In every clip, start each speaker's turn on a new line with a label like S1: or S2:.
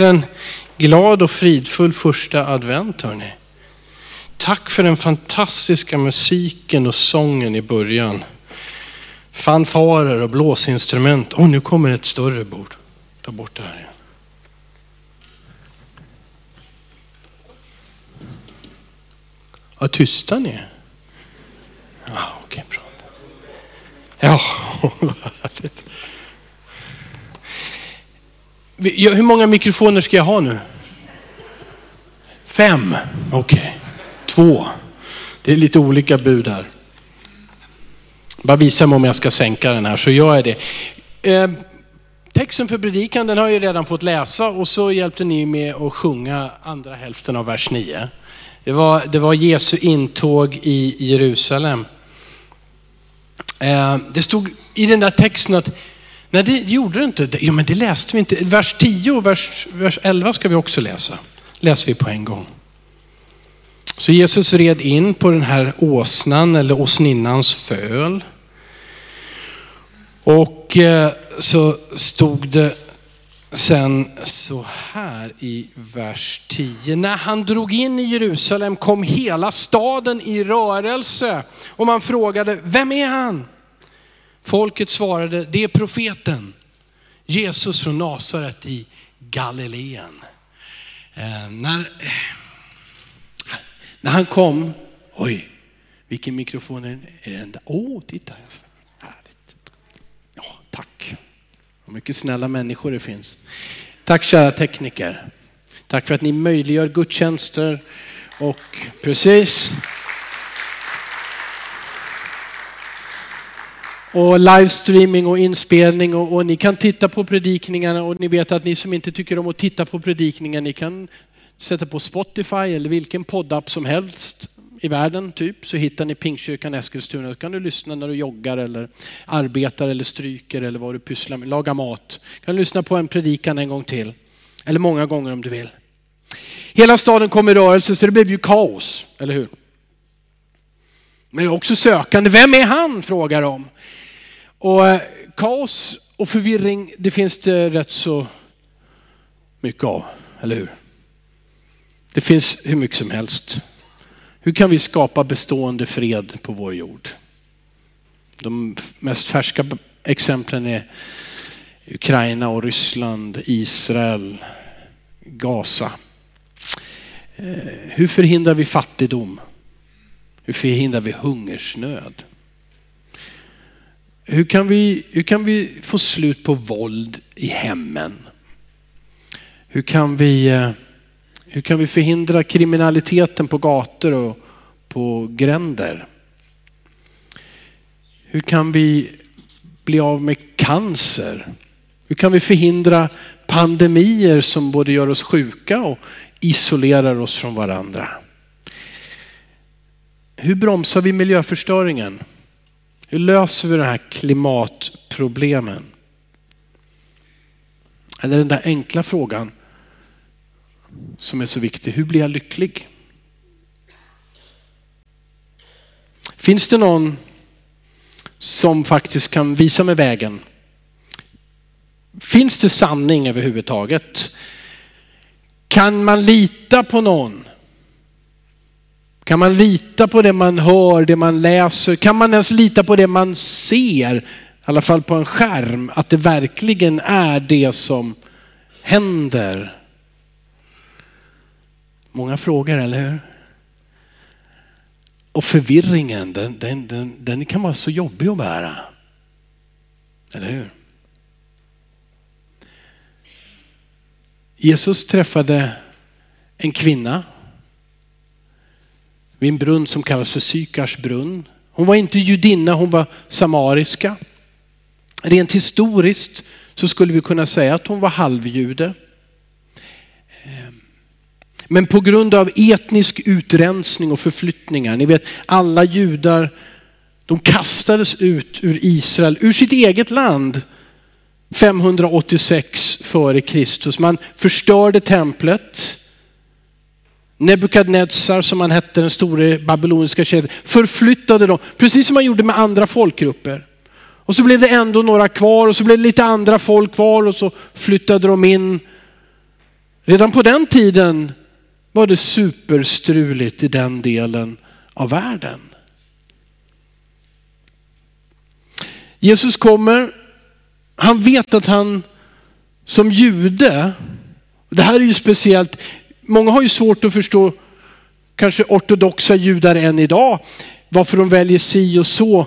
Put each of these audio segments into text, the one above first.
S1: En glad och fridfull första advent hörni. Tack för den fantastiska musiken och sången i början. Fanfarer och blåsinstrument. Och nu kommer ett större bord. Ta bort det här igen. Ja, tysta ni är. Ja, okej, bra. Ja, vad härligt. Hur många mikrofoner ska jag ha nu? Fem? Okej. Okay. Två. Det är lite olika bud här. Bara visa mig om jag ska sänka den här så gör jag det. Eh, texten för predikan den har jag redan fått läsa och så hjälpte ni med att sjunga andra hälften av vers 9. Det var, det var Jesu intåg i Jerusalem. Eh, det stod i den där texten att Nej, det gjorde det inte. Jo, men det läste vi inte. Vers 10 och vers, vers 11 ska vi också läsa. Läser vi på en gång. Så Jesus red in på den här åsnan eller åsninnans föl. Och eh, så stod det sen så här i vers 10. När han drog in i Jerusalem kom hela staden i rörelse och man frågade, vem är han? Folket svarade, det är profeten Jesus från Nasaret i Galileen. Eh, när, när han kom, oj, vilken mikrofon är det? Är den där? Åh, oh, titta. Härligt. Ja, tack. Vad mycket snälla människor det finns. Tack kära tekniker. Tack för att ni möjliggör gudstjänster och precis. Och livestreaming och inspelning och, och, ni kan titta på predikningarna och ni vet att ni som inte tycker om att titta på predikningar, ni kan sätta på Spotify eller vilken poddapp som helst i världen typ så hittar ni Pingstkyrkan Eskilstuna. Så kan du lyssna när du joggar eller arbetar eller stryker eller vad du pysslar med, lagar mat. Du kan lyssna på en predikan en gång till. Eller många gånger om du vill. Hela staden kom i rörelse så det blev ju kaos, eller hur? Men det är också sökande. Vem är han? frågar de. Och eh, kaos och förvirring, det finns det rätt så mycket av, eller hur? Det finns hur mycket som helst. Hur kan vi skapa bestående fred på vår jord? De mest färska exemplen är Ukraina och Ryssland, Israel, Gaza. Eh, hur förhindrar vi fattigdom? Hur förhindrar vi hungersnöd? Hur kan, vi, hur kan vi få slut på våld i hemmen? Hur kan vi, eh, hur kan vi förhindra kriminaliteten på gator och på gränder? Hur kan vi bli av med cancer? Hur kan vi förhindra pandemier som både gör oss sjuka och isolerar oss från varandra? Hur bromsar vi miljöförstöringen? Hur löser vi de här klimatproblemen? Eller den där enkla frågan som är så viktig. Hur blir jag lycklig? Finns det någon som faktiskt kan visa mig vägen? Finns det sanning överhuvudtaget? Kan man lita på någon? Kan man lita på det man hör, det man läser? Kan man ens lita på det man ser, i alla fall på en skärm, att det verkligen är det som händer? Många frågor, eller hur? Och förvirringen, den, den, den, den kan vara så jobbig att bära. Eller hur? Jesus träffade en kvinna vid en brunn som kallas för Sykars brunn. Hon var inte judinna, hon var samariska. Rent historiskt så skulle vi kunna säga att hon var halvjude. Ehm, men på grund av etnisk utrensning och förflyttningar, ni vet alla judar, de kastades ut ur Israel, ur sitt eget land 586 före Kristus. Man förstörde templet. Nebukadnezar som han hette, den store babyloniska kedjan, förflyttade dem, precis som man gjorde med andra folkgrupper. Och så blev det ändå några kvar och så blev det lite andra folk kvar och så flyttade de in. Redan på den tiden var det superstruligt i den delen av världen. Jesus kommer, han vet att han som jude, det här är ju speciellt, många har ju svårt att förstå, kanske ortodoxa judar än idag, varför de väljer si och så.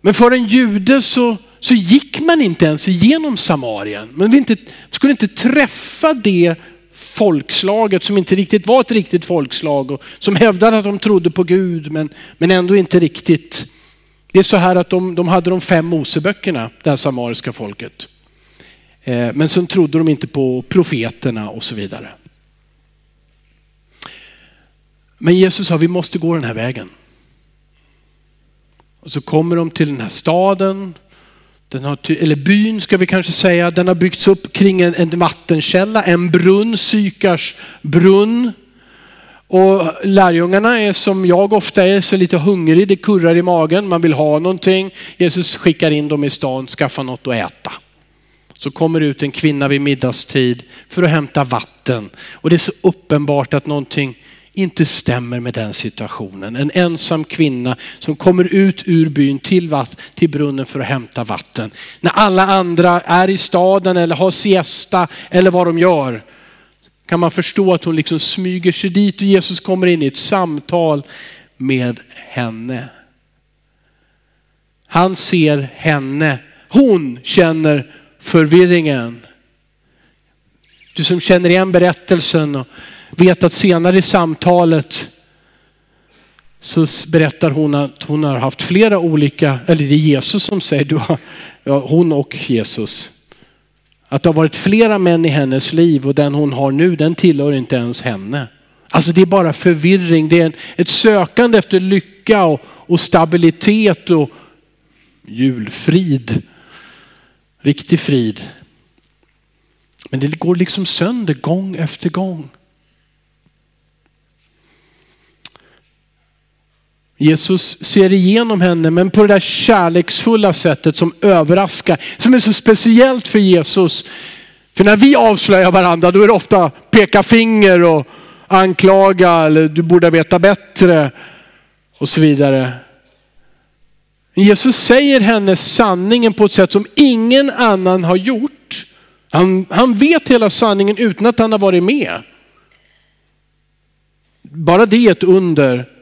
S1: Men för en jude så, så gick man inte ens igenom Samarien. Man vi inte, skulle inte träffa det folkslaget som inte riktigt var ett riktigt folkslag och som hävdade att de trodde på Gud men, men ändå inte riktigt. Det är så här att de, de hade de fem Moseböckerna, det här samariska folket. Eh, men sen trodde de inte på profeterna och så vidare. Men Jesus sa vi måste gå den här vägen. Och så kommer de till den här staden, den har, eller byn ska vi kanske säga, den har byggts upp kring en, en vattenkälla, en brunn, Sykars brunn. Och lärjungarna är som jag ofta är, så lite hungrig, det kurrar i magen, man vill ha någonting. Jesus skickar in dem i stan, skaffa något att äta. Så kommer ut en kvinna vid middagstid för att hämta vatten. Och det är så uppenbart att någonting inte stämmer med den situationen. En ensam kvinna som kommer ut ur byn till, vatt, till brunnen för att hämta vatten. När alla andra är i staden eller har siesta eller vad de gör kan man förstå att hon liksom smyger sig dit och Jesus kommer in i ett samtal med henne. Han ser henne. Hon känner förvirringen. Du som känner igen berättelsen och vet att senare i samtalet så berättar hon att hon har haft flera olika, eller det är Jesus som säger, du har, ja, hon och Jesus. Att det har varit flera män i hennes liv och den hon har nu den tillhör inte ens henne. Alltså det är bara förvirring, det är en, ett sökande efter lycka och, och stabilitet och julfrid. Riktig frid. Men det går liksom sönder gång efter gång. Jesus ser igenom henne, men på det där kärleksfulla sättet som överraskar, som är så speciellt för Jesus. För när vi avslöjar varandra, då är det ofta peka finger och anklaga, eller du borde veta bättre och så vidare. Jesus säger henne sanningen på ett sätt som ingen annan har gjort. Han, han vet hela sanningen utan att han har varit med. Bara det är ett under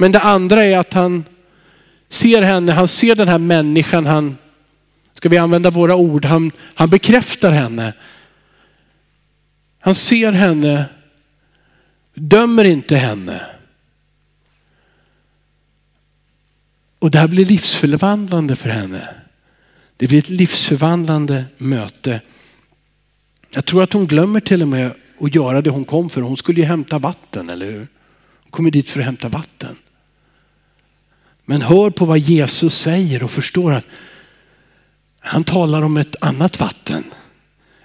S1: men det andra är att han ser henne, han ser den här människan, han, ska vi använda våra ord, han, han bekräftar henne. Han ser henne, dömer inte henne. Och det här blir livsförvandlande för henne. Det blir ett livsförvandlande möte. Jag tror att hon glömmer till och med att göra det hon kom för. Hon skulle ju hämta vatten, eller hur? Hon kommer dit för att hämta vatten. Men hör på vad Jesus säger och förstår att han talar om ett annat vatten.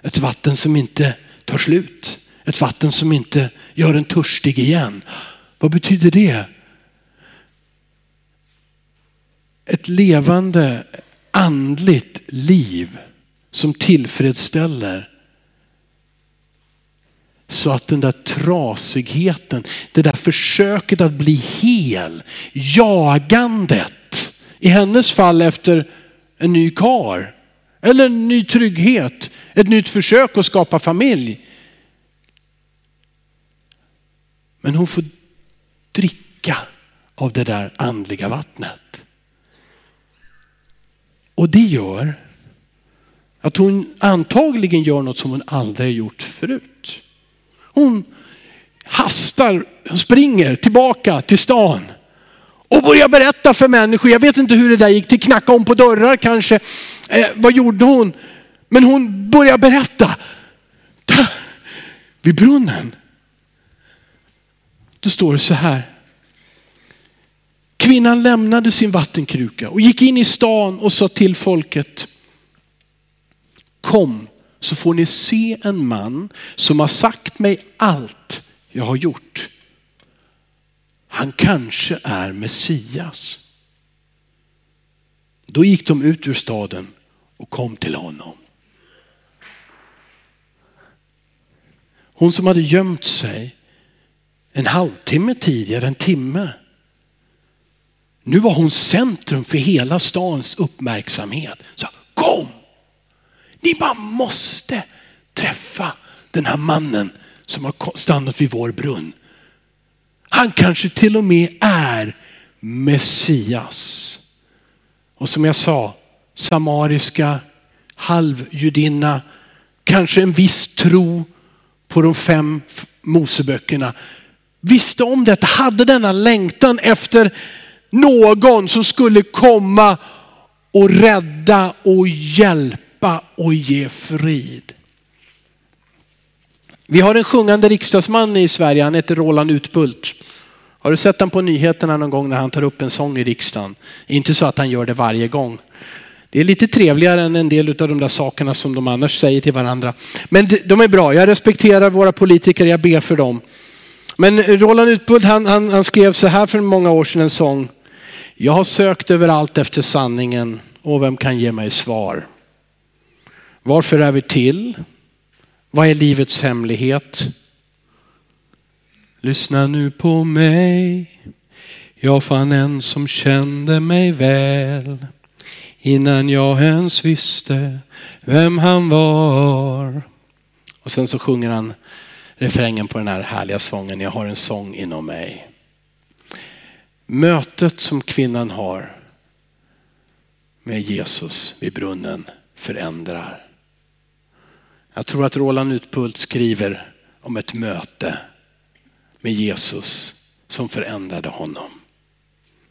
S1: Ett vatten som inte tar slut. Ett vatten som inte gör en törstig igen. Vad betyder det? Ett levande andligt liv som tillfredsställer så att den där trasigheten, det där försöket att bli hel, jagandet, i hennes fall efter en ny kar eller en ny trygghet, ett nytt försök att skapa familj. Men hon får dricka av det där andliga vattnet. Och det gör att hon antagligen gör något som hon aldrig gjort förut. Hon hastar, springer tillbaka till stan och börjar berätta för människor. Jag vet inte hur det där gick till, knacka om på dörrar kanske. Eh, vad gjorde hon? Men hon börjar berätta. Vid brunnen. Då står det så här. Kvinnan lämnade sin vattenkruka och gick in i stan och sa till folket. Kom så får ni se en man som har sagt mig allt jag har gjort. Han kanske är Messias. Då gick de ut ur staden och kom till honom. Hon som hade gömt sig en halvtimme tidigare, en timme. Nu var hon centrum för hela stans uppmärksamhet. Så kom! Ni bara måste träffa den här mannen som har stannat vid vår brunn. Han kanske till och med är Messias. Och som jag sa, samariska halvjudinna, kanske en viss tro på de fem Moseböckerna. Visste om detta, hade denna längtan efter någon som skulle komma och rädda och hjälpa och ge frid. Vi har en sjungande riksdagsman i Sverige, han heter Roland Utbult. Har du sett honom på nyheterna någon gång när han tar upp en sång i riksdagen? Inte så att han gör det varje gång. Det är lite trevligare än en del av de där sakerna som de annars säger till varandra. Men de är bra, jag respekterar våra politiker, jag ber för dem. Men Roland Utbult han, han, han skrev så här för många år sedan en sång. Jag har sökt överallt efter sanningen och vem kan ge mig svar? Varför är vi till? Vad är livets hemlighet? Lyssna nu på mig. Jag fann en som kände mig väl innan jag ens visste vem han var. Och sen så sjunger han refrängen på den här härliga sången. Jag har en sång inom mig. Mötet som kvinnan har med Jesus vid brunnen förändrar. Jag tror att Roland Utbult skriver om ett möte med Jesus som förändrade honom.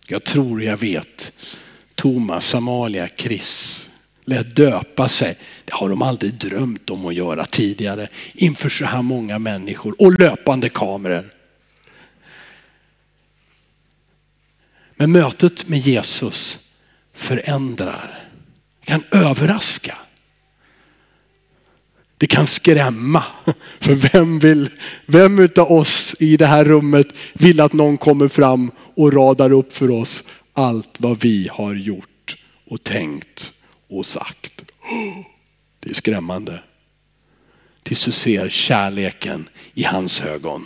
S1: Jag tror jag vet. Thomas, Amalia, Chris lät döpa sig. Det har de aldrig drömt om att göra tidigare inför så här många människor och löpande kameror. Men mötet med Jesus förändrar, kan överraska. Det kan skrämma. För vem, vill, vem utav oss i det här rummet vill att någon kommer fram och radar upp för oss allt vad vi har gjort och tänkt och sagt. Det är skrämmande. Tills du ser kärleken i hans ögon.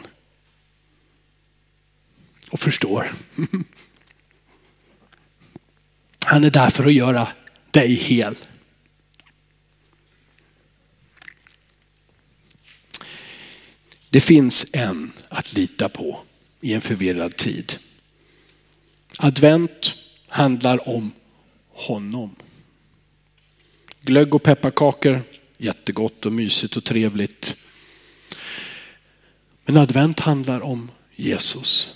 S1: Och förstår. Han är där för att göra dig hel. Det finns en att lita på i en förvirrad tid. Advent handlar om honom. Glögg och pepparkakor, jättegott och mysigt och trevligt. Men advent handlar om Jesus.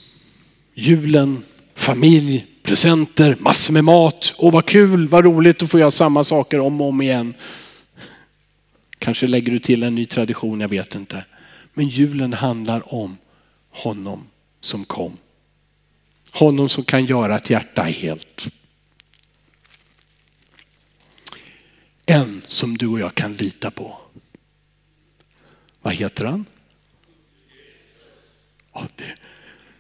S1: Julen, familj, presenter, massor med mat. Och vad kul, vad roligt att få göra samma saker om och om igen. Kanske lägger du till en ny tradition, jag vet inte. Men julen handlar om honom som kom. Honom som kan göra ett hjärta helt. En som du och jag kan lita på. Vad heter han? Ja, det,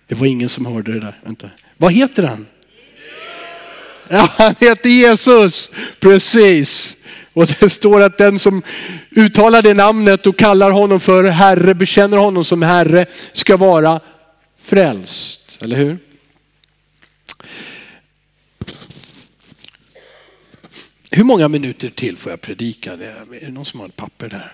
S1: det, var ingen som hörde det där. Vänta. Vad heter han? Ja, han heter Jesus. Precis. Och det står att den som uttalar det namnet och kallar honom för Herre, bekänner honom som Herre, ska vara frälst. Eller hur? Hur många minuter till får jag predika? Är det någon som har ett papper där?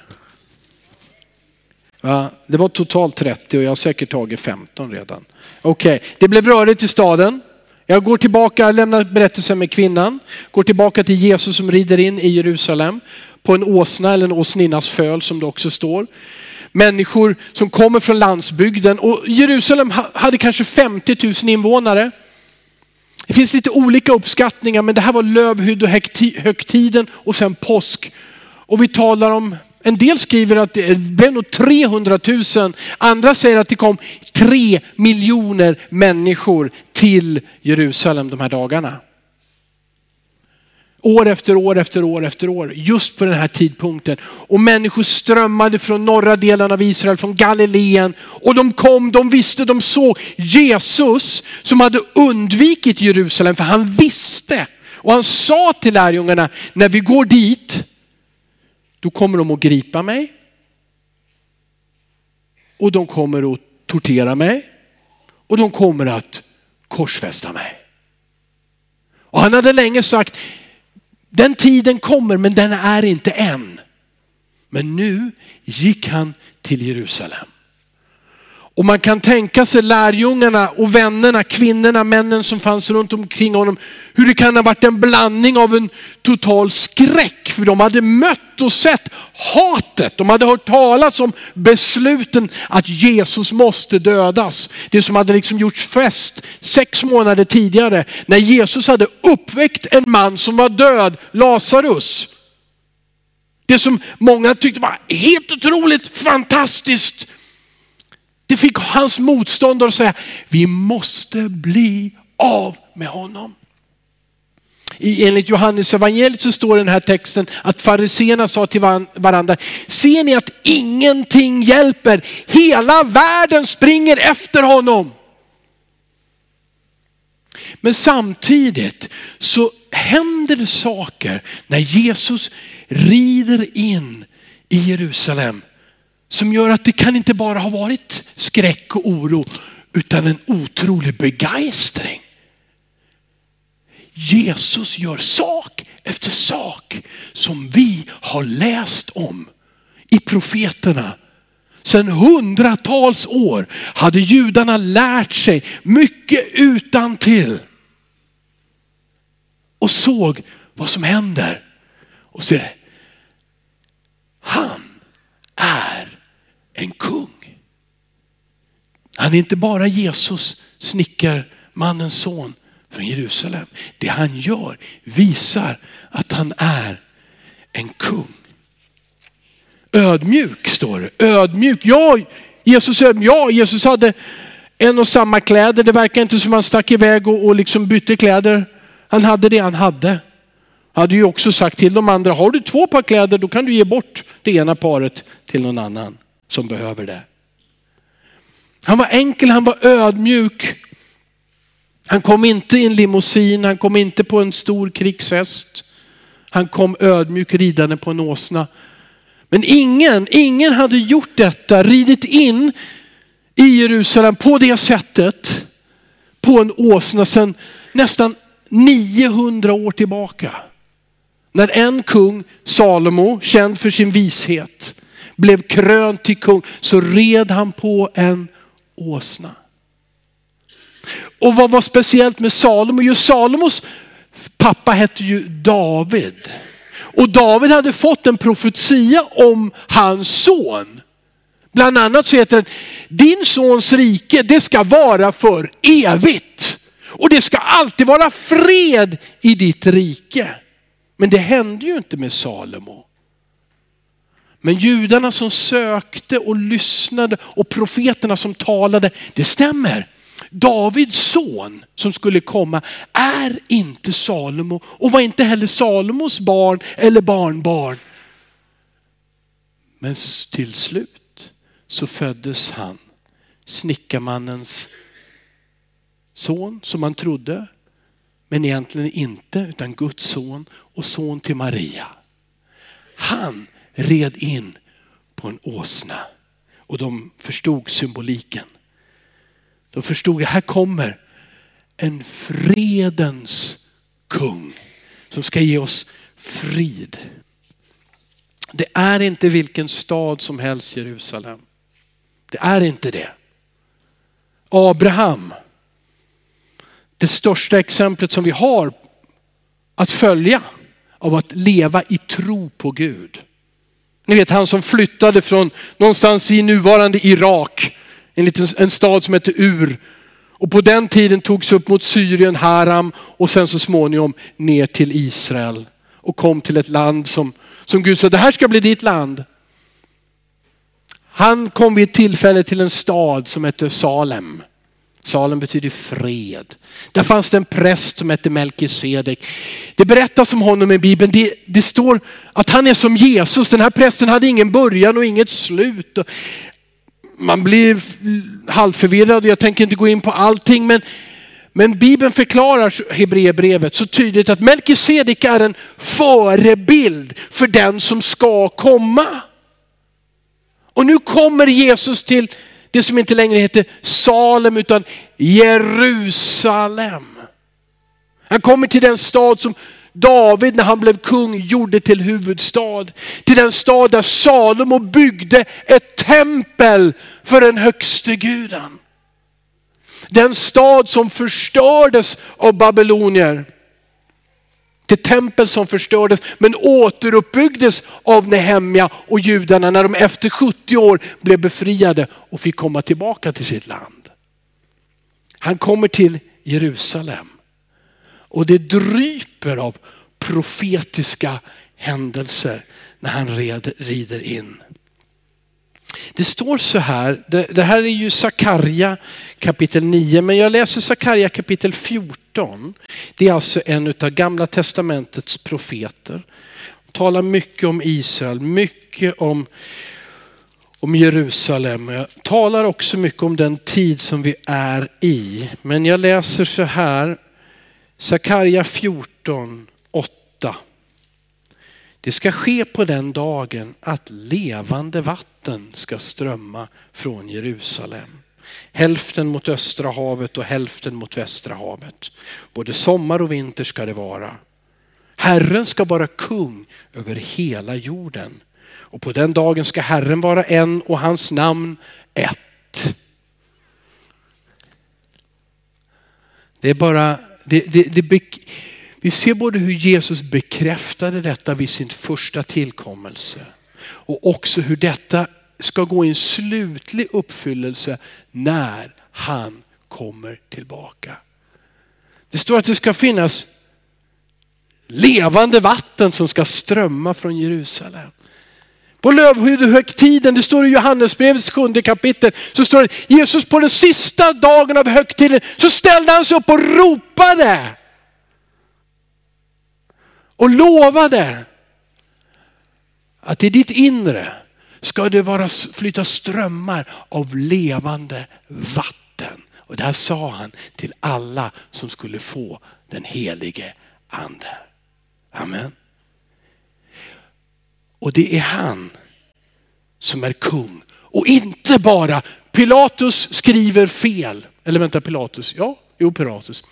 S1: Ja, det var totalt 30 och jag har säkert tagit 15 redan. Okej, okay. det blev rörigt i staden. Jag går tillbaka, lämnar berättelsen med kvinnan, går tillbaka till Jesus som rider in i Jerusalem på en åsna eller en åsninnas föl som det också står. Människor som kommer från landsbygden och Jerusalem hade kanske 50 000 invånare. Det finns lite olika uppskattningar men det här var lövhyddohögtiden och högtiden och sen påsk. Och vi talar om, en del skriver att det blev nog 300 000, andra säger att det kom 3 miljoner människor till Jerusalem de här dagarna. År efter år efter år efter år, just på den här tidpunkten. Och människor strömmade från norra delen av Israel, från Galileen. Och de kom, de visste, de såg Jesus som hade undvikit Jerusalem, för han visste. Och han sa till lärjungarna, när vi går dit, då kommer de att gripa mig. och de kommer att tortera mig och de kommer att korsfästa mig. Och han hade länge sagt, den tiden kommer men den är inte än. Men nu gick han till Jerusalem. Och man kan tänka sig lärjungarna och vännerna, kvinnorna, männen som fanns runt omkring honom. Hur det kan ha varit en blandning av en total skräck. För de hade mött och sett hatet. De hade hört talas om besluten att Jesus måste dödas. Det som hade liksom gjorts fest sex månader tidigare. När Jesus hade uppväckt en man som var död, Lazarus. Det som många tyckte var helt otroligt fantastiskt det fick hans motståndare att säga, vi måste bli av med honom. I, enligt Johannes evangeliet så står i den här texten att fariseerna sa till varandra, ser ni att ingenting hjälper? Hela världen springer efter honom. Men samtidigt så händer det saker när Jesus rider in i Jerusalem som gör att det kan inte bara ha varit skräck och oro utan en otrolig begeistring. Jesus gör sak efter sak som vi har läst om i profeterna. Sedan hundratals år hade judarna lärt sig mycket utan till och såg vad som händer. Och ser, han är en kung. Han är inte bara Jesus, snickarmannens son från Jerusalem. Det han gör visar att han är en kung. Ödmjuk står det. Ödmjuk. Ja, Jesus, ja, Jesus hade en och samma kläder. Det verkar inte som han stack iväg och, och liksom bytte kläder. Han hade det han hade. Han hade ju också sagt till de andra, har du två par kläder då kan du ge bort det ena paret till någon annan som behöver det. Han var enkel, han var ödmjuk. Han kom inte i en limousin, han kom inte på en stor krigshäst. Han kom ödmjuk ridande på en åsna. Men ingen, ingen hade gjort detta, ridit in i Jerusalem på det sättet på en åsna sedan nästan 900 år tillbaka. När en kung, Salomo, känd för sin vishet, blev krönt till kung så red han på en åsna. Och vad var speciellt med Salomo? Jo, Salomos pappa hette ju David. Och David hade fått en profetia om hans son. Bland annat så heter den, din sons rike det ska vara för evigt. Och det ska alltid vara fred i ditt rike. Men det hände ju inte med Salomo. Men judarna som sökte och lyssnade och profeterna som talade, det stämmer. Davids son som skulle komma är inte Salomo och var inte heller Salomos barn eller barnbarn. Men till slut så föddes han, snickarmannens son som man trodde. Men egentligen inte, utan Guds son och son till Maria. Han red in på en åsna och de förstod symboliken. De förstod att här kommer en fredens kung som ska ge oss frid. Det är inte vilken stad som helst Jerusalem. Det är inte det. Abraham, det största exemplet som vi har att följa av att leva i tro på Gud. Ni vet han som flyttade från någonstans i nuvarande Irak, en, liten, en stad som heter Ur. Och på den tiden togs upp mot Syrien, Haram och sen så småningom ner till Israel. Och kom till ett land som, som Gud sa, det här ska bli ditt land. Han kom vid ett tillfälle till en stad som hette Salem. Salem betyder fred. Där fanns det en präst som hette Melkisedek. Det berättas om honom i Bibeln. Det, det, står att han är som Jesus. Den här prästen hade ingen början och inget slut. Man blir halvförvirrad. Jag tänker inte gå in på allting. Men, men Bibeln förklarar Hebreerbrevet så tydligt att Melkisedek är en förebild för den som ska komma. Och nu kommer Jesus till det som inte längre heter Salem utan Jerusalem. Han kommer till den stad som David när han blev kung gjorde till huvudstad. Till den stad där Salomo byggde ett tempel för den högste guden. Den stad som förstördes av babylonier. Det tempel som förstördes men återuppbyggdes av Nehemja och judarna när de efter 70 år blev befriade och fick komma tillbaka till sitt land. Han kommer till Jerusalem och det dryper av profetiska händelser när han rider in. Det står så här, det, det här är ju Sakarja kapitel 9, men jag läser Sakarja kapitel 14. Det är alltså en av gamla testamentets profeter. Talar mycket om Israel, mycket om, om Jerusalem. Jag talar också mycket om den tid som vi är i. Men jag läser så här, Sakarja 14, 8. Det ska ske på den dagen att levande vatten ska strömma från Jerusalem. Hälften mot östra havet och hälften mot västra havet. Både sommar och vinter ska det vara. Herren ska vara kung över hela jorden. Och på den dagen ska Herren vara en och hans namn ett. Det är bara, det, det, det vi ser både hur Jesus bekräftade detta vid sin första tillkommelse och också hur detta ska gå i en slutlig uppfyllelse när han kommer tillbaka. Det står att det ska finnas levande vatten som ska strömma från Jerusalem. På lövhögtiden, det står i Johannesbrevets sjunde kapitel, så står det Jesus på den sista dagen av högtiden så ställde han sig upp och ropade och lovade att i ditt inre ska det vara, flyta strömmar av levande vatten. Och det här sa han till alla som skulle få den helige ande. Amen. Och det är han som är kung. Och inte bara, Pilatus skriver fel. Eller vänta, Pilatus, ja, jo Pilatus.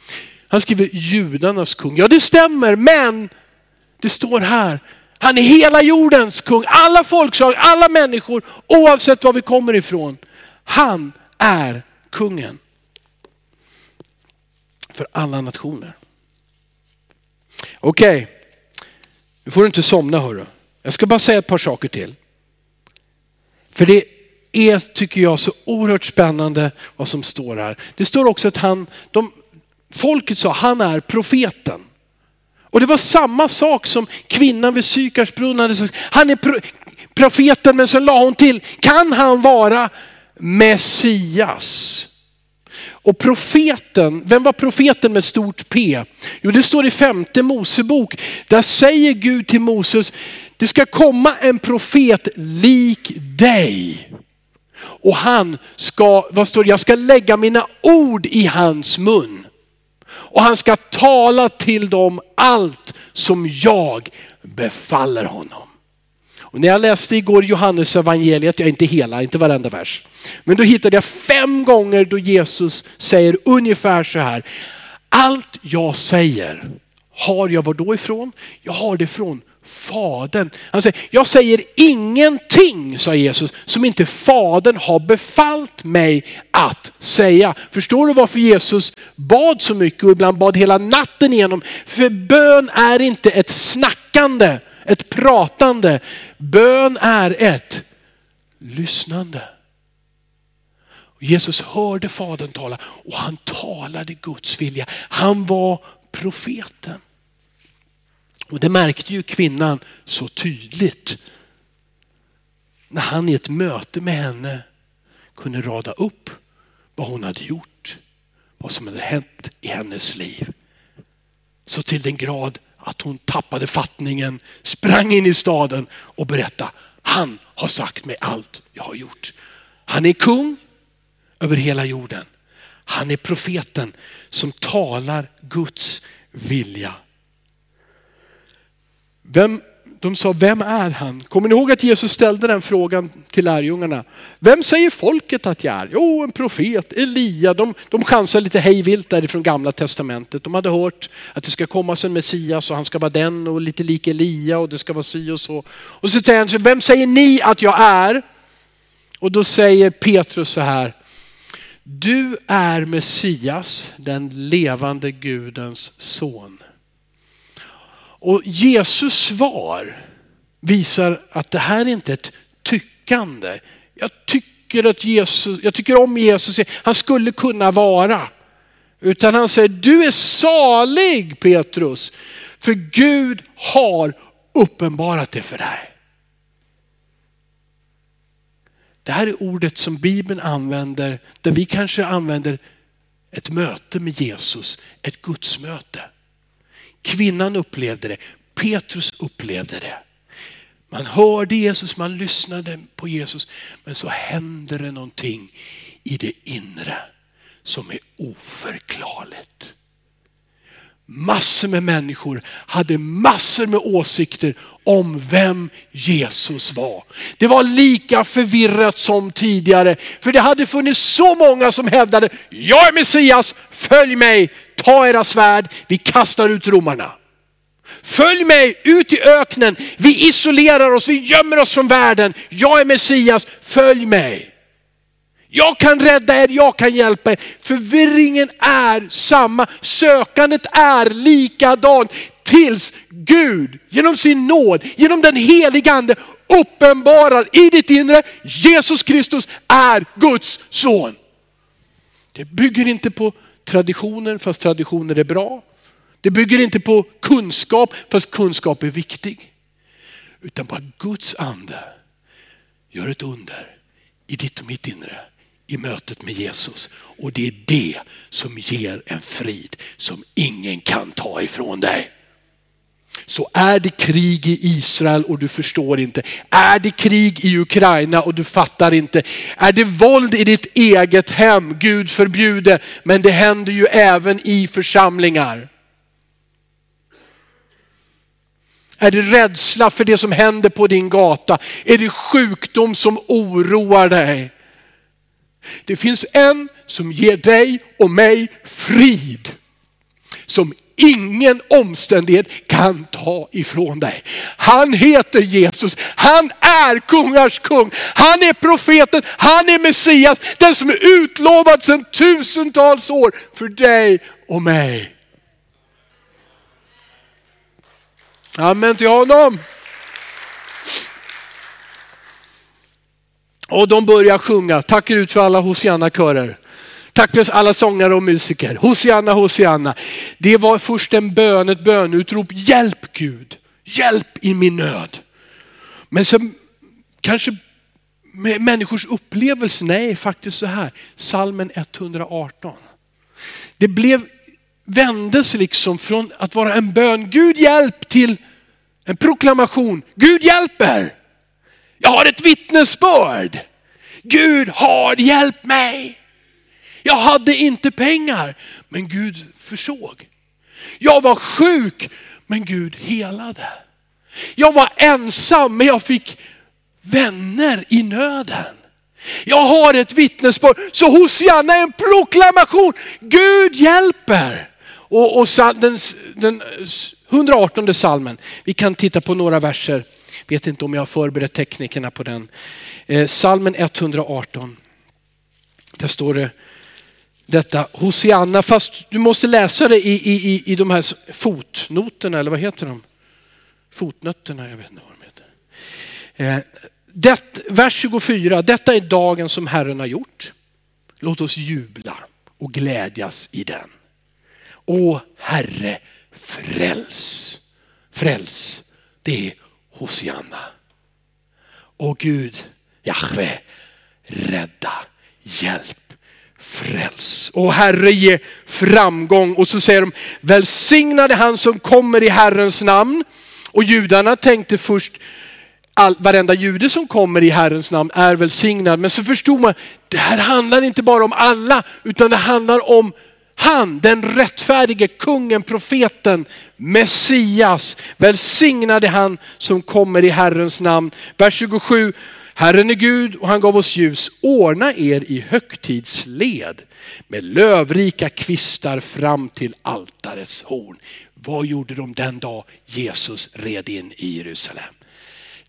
S1: Han skriver judarnas kung. Ja det stämmer, men det står här, han är hela jordens kung, alla folkslag, alla människor, oavsett var vi kommer ifrån. Han är kungen. För alla nationer. Okej, okay. nu får du inte somna hörru. Jag ska bara säga ett par saker till. För det är, tycker jag, så oerhört spännande vad som står här. Det står också att han, de, folket sa, han är profeten. Och det var samma sak som kvinnan vid Sykars brunn Han är profeten men sen la hon till, kan han vara Messias? Och profeten, vem var profeten med stort P? Jo det står i femte Mosebok. Där säger Gud till Moses, det ska komma en profet lik dig. Och han ska, vad står det, jag ska lägga mina ord i hans mun och han ska tala till dem allt som jag befaller honom. Och när jag läste igår Johannes evangeliet, jag inte hela, inte varenda vers, men då hittade jag fem gånger då Jesus säger ungefär så här. Allt jag säger har jag var då ifrån? Jag har det från Fadern. Han säger, jag säger ingenting, sa Jesus, som inte Fadern har befallt mig att säga. Förstår du varför Jesus bad så mycket och ibland bad hela natten igenom? För bön är inte ett snackande, ett pratande. Bön är ett lyssnande. Jesus hörde Fadern tala och han talade Guds vilja. Han var profeten. Och det märkte ju kvinnan så tydligt. När han i ett möte med henne kunde rada upp vad hon hade gjort, vad som hade hänt i hennes liv. Så till den grad att hon tappade fattningen, sprang in i staden och berättade, han har sagt mig allt jag har gjort. Han är kung över hela jorden. Han är profeten som talar Guds vilja vem de sa, vem är han? Kommer ni ihåg att Jesus ställde den frågan till lärjungarna? Vem säger folket att jag är? Jo, en profet, Elia. De, de chansade lite hejvilt därifrån gamla testamentet. De hade hört att det ska komma en Messias och han ska vara den och lite lik Elia och det ska vara si och så. Och så säger han, vem säger ni att jag är? Och då säger Petrus så här, du är Messias, den levande Gudens son. Och Jesus svar visar att det här är inte ett tyckande. Jag tycker, att Jesus, jag tycker om Jesus, han skulle kunna vara. Utan han säger, du är salig Petrus, för Gud har uppenbarat det för dig. Det här är ordet som Bibeln använder, där vi kanske använder ett möte med Jesus, ett gudsmöte. Kvinnan upplevde det, Petrus upplevde det. Man hörde Jesus, man lyssnade på Jesus, men så händer det någonting i det inre som är oförklarligt. Massor med människor hade massor med åsikter om vem Jesus var. Det var lika förvirrat som tidigare. För det hade funnits så många som hävdade, jag är Messias, följ mig, ta era svärd, vi kastar ut romarna. Följ mig ut i öknen, vi isolerar oss, vi gömmer oss från världen. Jag är Messias, följ mig. Jag kan rädda er, jag kan hjälpa er. Förvirringen är samma, sökandet är likadant tills Gud genom sin nåd, genom den heliga ande uppenbarar i ditt inre, Jesus Kristus är Guds son. Det bygger inte på traditioner, fast traditioner är bra. Det bygger inte på kunskap, fast kunskap är viktig. Utan på att Guds ande gör ett under i ditt och mitt inre i mötet med Jesus. Och det är det som ger en frid som ingen kan ta ifrån dig. Så är det krig i Israel och du förstår inte. Är det krig i Ukraina och du fattar inte. Är det våld i ditt eget hem, Gud förbjude, men det händer ju även i församlingar. Är det rädsla för det som händer på din gata? Är det sjukdom som oroar dig? Det finns en som ger dig och mig frid. Som ingen omständighet kan ta ifrån dig. Han heter Jesus, han är kungars kung, han är profeten, han är Messias, den som är utlovad sedan tusentals år för dig och mig. Amen till honom. Och de börjar sjunga, tack ut för alla Hosianna-körer. Tack för alla sångare och musiker. Hosianna, Hosianna. Det var först en bön, ett bönutrop. Hjälp Gud, hjälp i min nöd. Men sen kanske med människors upplevelse, nej faktiskt så här. Salmen 118. Det blev, vändes liksom från att vara en bön, Gud hjälp till en proklamation, Gud hjälper. Jag har ett vittnesbörd. Gud har hjälpt mig. Jag hade inte pengar, men Gud försåg. Jag var sjuk, men Gud helade. Jag var ensam, men jag fick vänner i nöden. Jag har ett vittnesbörd, så Hosianna är en proklamation. Gud hjälper. Och, och den, den 118 salmen, vi kan titta på några verser Vet inte om jag har förberett teknikerna på den. Eh, salmen 118. Där står det detta Hosianna, fast du måste läsa det i, i, i de här fotnoterna, eller vad heter de? Fotnötterna, jag vet inte vad de heter. Eh, det, vers 24, detta är dagen som Herren har gjort. Låt oss jubla och glädjas i den. O Herre, fräls. Fräls, det är Hosianna. Och Gud, Jahve, rädda, hjälp, fräls. Och Herre ge framgång. Och så säger de, välsignade han som kommer i Herrens namn. Och judarna tänkte först, all, varenda jude som kommer i Herrens namn är välsignad. Men så förstod man, det här handlar inte bara om alla, utan det handlar om han, den rättfärdige kungen, profeten, Messias, välsignade han som kommer i Herrens namn. Vers 27, Herren är Gud och han gav oss ljus. Ordna er i högtidsled med lövrika kvistar fram till altarets horn. Vad gjorde de den dag Jesus red in i Jerusalem?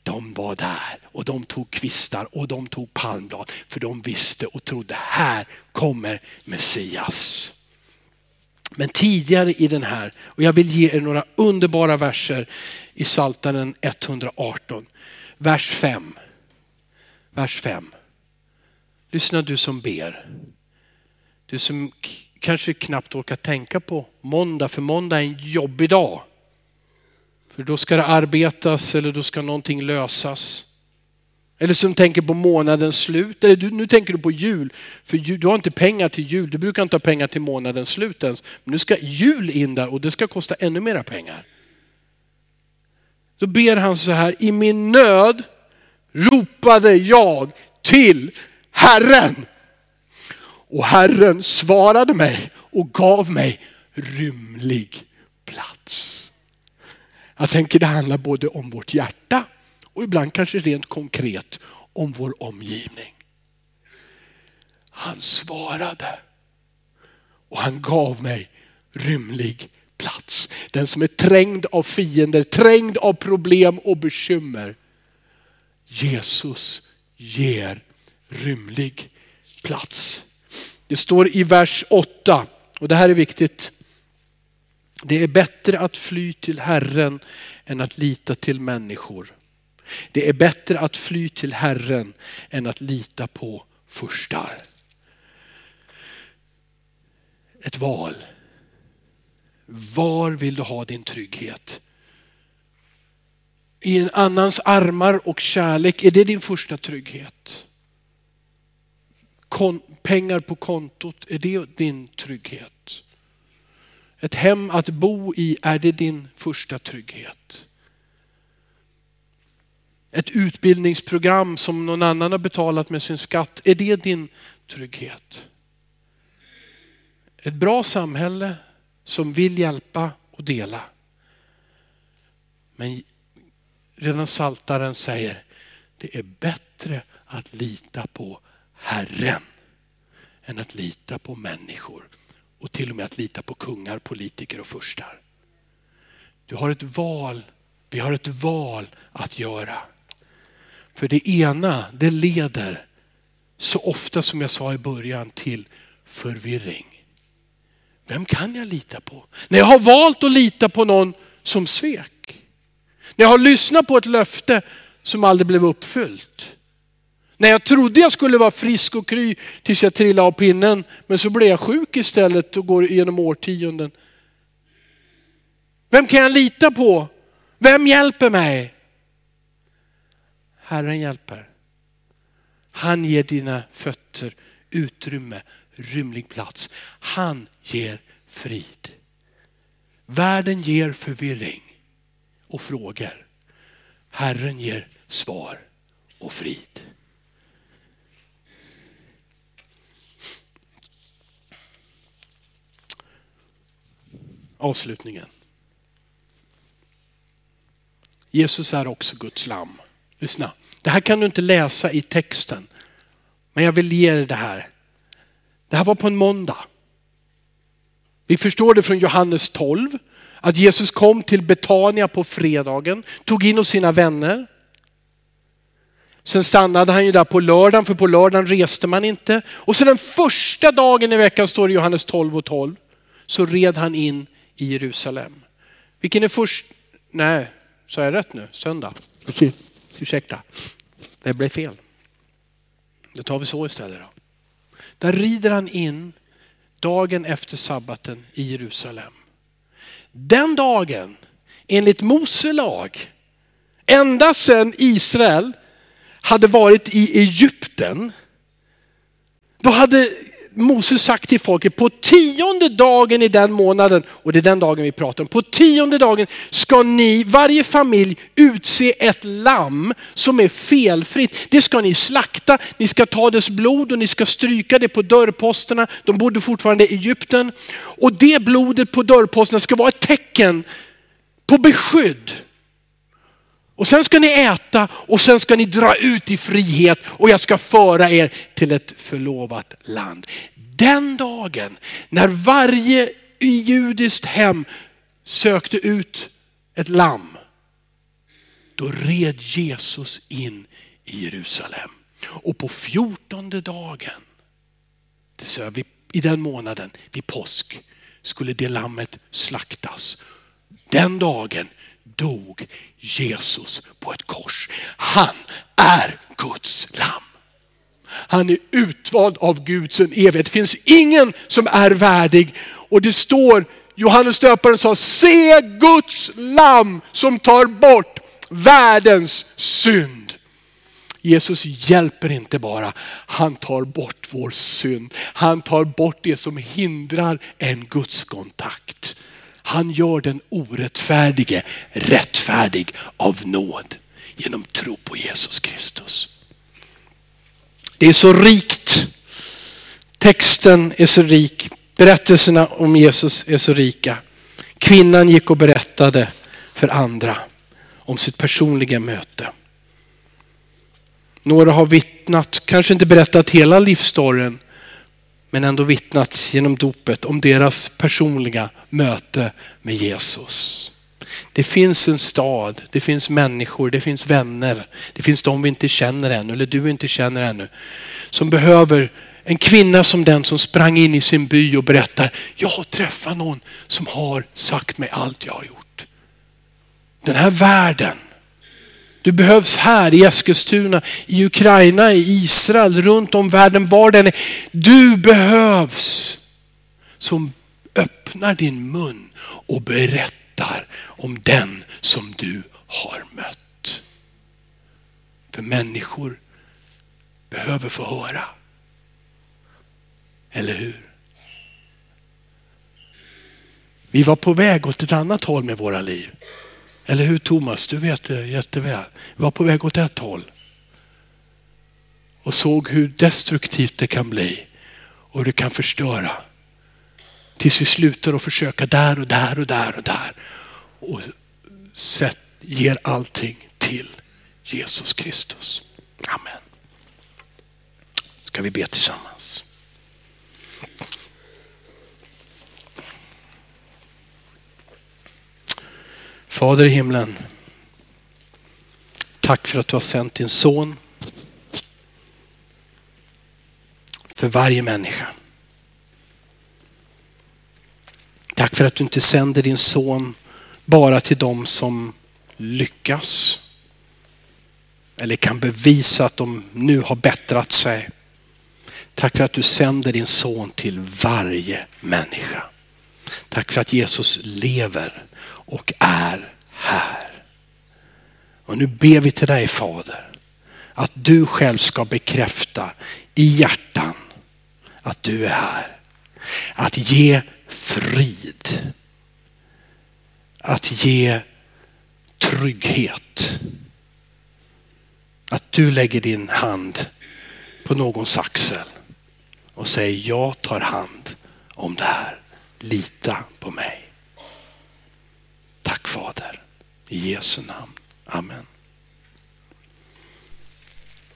S1: De var där och de tog kvistar och de tog palmblad för de visste och trodde här kommer Messias. Men tidigare i den här, och jag vill ge er några underbara verser i Psaltaren 118. Vers 5. Vers 5. Lyssna du som ber. Du som kanske knappt orkar tänka på måndag, för måndag är en jobbig dag. För då ska det arbetas eller då ska någonting lösas. Eller som tänker på månadens slut. Eller du, nu tänker du på jul. För jul, du har inte pengar till jul. Du brukar inte ha pengar till månadens slut ens. Men nu ska jul in där och det ska kosta ännu mera pengar. Då ber han så här, i min nöd ropade jag till Herren. Och Herren svarade mig och gav mig rymlig plats. Jag tänker det handlar både om vårt hjärta och ibland kanske rent konkret om vår omgivning. Han svarade och han gav mig rymlig plats. Den som är trängd av fiender, trängd av problem och bekymmer. Jesus ger rymlig plats. Det står i vers 8 och det här är viktigt. Det är bättre att fly till Herren än att lita till människor. Det är bättre att fly till Herren än att lita på furstar. Ett val. Var vill du ha din trygghet? I en annans armar och kärlek, är det din första trygghet? Kon pengar på kontot, är det din trygghet? Ett hem att bo i, är det din första trygghet? Ett utbildningsprogram som någon annan har betalat med sin skatt, är det din trygghet? Ett bra samhälle som vill hjälpa och dela. Men redan saltaren säger, det är bättre att lita på Herren än att lita på människor och till och med att lita på kungar, politiker och furstar. Du har ett val, vi har ett val att göra. För det ena, det leder så ofta som jag sa i början till förvirring. Vem kan jag lita på? När jag har valt att lita på någon som svek. När jag har lyssnat på ett löfte som aldrig blev uppfyllt. När jag trodde jag skulle vara frisk och kry tills jag trillade av pinnen. Men så blev jag sjuk istället och går genom årtionden. Vem kan jag lita på? Vem hjälper mig? Herren hjälper. Han ger dina fötter utrymme, rymlig plats. Han ger frid. Världen ger förvirring och frågor. Herren ger svar och frid. avslutningen. Jesus är också Guds lamm. Lyssna, det här kan du inte läsa i texten. Men jag vill ge dig det här. Det här var på en måndag. Vi förstår det från Johannes 12. Att Jesus kom till Betania på fredagen, tog in hos sina vänner. Sen stannade han ju där på lördagen, för på lördagen reste man inte. Och sen den första dagen i veckan står det i Johannes 12 och 12, så red han in i Jerusalem. Vilken är först? Nej, sa jag rätt nu? Söndag? Okay. Ursäkta, det blev fel. Då tar vi så istället. Då. Där rider han in dagen efter sabbaten i Jerusalem. Den dagen, enligt Mose lag, ända sedan Israel hade varit i Egypten, då hade Moses sagt till folket, på tionde dagen i den månaden, och det är den dagen vi pratar om, på tionde dagen ska ni, varje familj, utse ett lamm som är felfritt. Det ska ni slakta, ni ska ta dess blod och ni ska stryka det på dörrposterna. De bodde fortfarande i Egypten. Och det blodet på dörrposterna ska vara ett tecken på beskydd. Och sen ska ni äta och sen ska ni dra ut i frihet och jag ska föra er till ett förlovat land. Den dagen när varje judiskt hem sökte ut ett lamm, då red Jesus in i Jerusalem. Och på fjortonde dagen, i den månaden, vid påsk, skulle det lammet slaktas. Den dagen dog Jesus på ett kors. Han är Guds lamm. Han är utvald av Gud sedan evighet. Det finns ingen som är värdig. Och det står, Johannes döparen sa, se Guds lamm som tar bort världens synd. Jesus hjälper inte bara, han tar bort vår synd. Han tar bort det som hindrar en Guds kontakt. Han gör den orättfärdige rättfärdig av nåd genom tro på Jesus Kristus. Det är så rikt. Texten är så rik. Berättelserna om Jesus är så rika. Kvinnan gick och berättade för andra om sitt personliga möte. Några har vittnat, kanske inte berättat hela livsstoryn, men ändå vittnat genom dopet om deras personliga möte med Jesus. Det finns en stad, det finns människor, det finns vänner, det finns de vi inte känner ännu, eller du inte känner ännu, som behöver en kvinna som den som sprang in i sin by och berättar, jag har träffat någon som har sagt mig allt jag har gjort. Den här världen du behövs här i Eskilstuna, i Ukraina, i Israel, runt om världen, var den är. Du behövs som öppnar din mun och berättar om den som du har mött. För människor behöver få höra. Eller hur? Vi var på väg åt ett annat håll med våra liv. Eller hur Thomas? Du vet det jätteväl. Vi var på väg åt ett håll. Och såg hur destruktivt det kan bli och hur det kan förstöra. Tills vi slutar att försöka där och där och där och där. Och sätt, ger allting till Jesus Kristus. Amen. Ska vi be tillsammans. Fader i himlen, tack för att du har sänt din son för varje människa. Tack för att du inte sänder din son bara till dem som lyckas eller kan bevisa att de nu har bättrat sig. Tack för att du sänder din son till varje människa. Tack för att Jesus lever och är här. Och nu ber vi till dig Fader att du själv ska bekräfta i hjärtan att du är här. Att ge frid. Att ge trygghet. Att du lägger din hand på någons axel och säger jag tar hand om det här. Lita på mig. Tack Fader. I Jesu namn. Amen.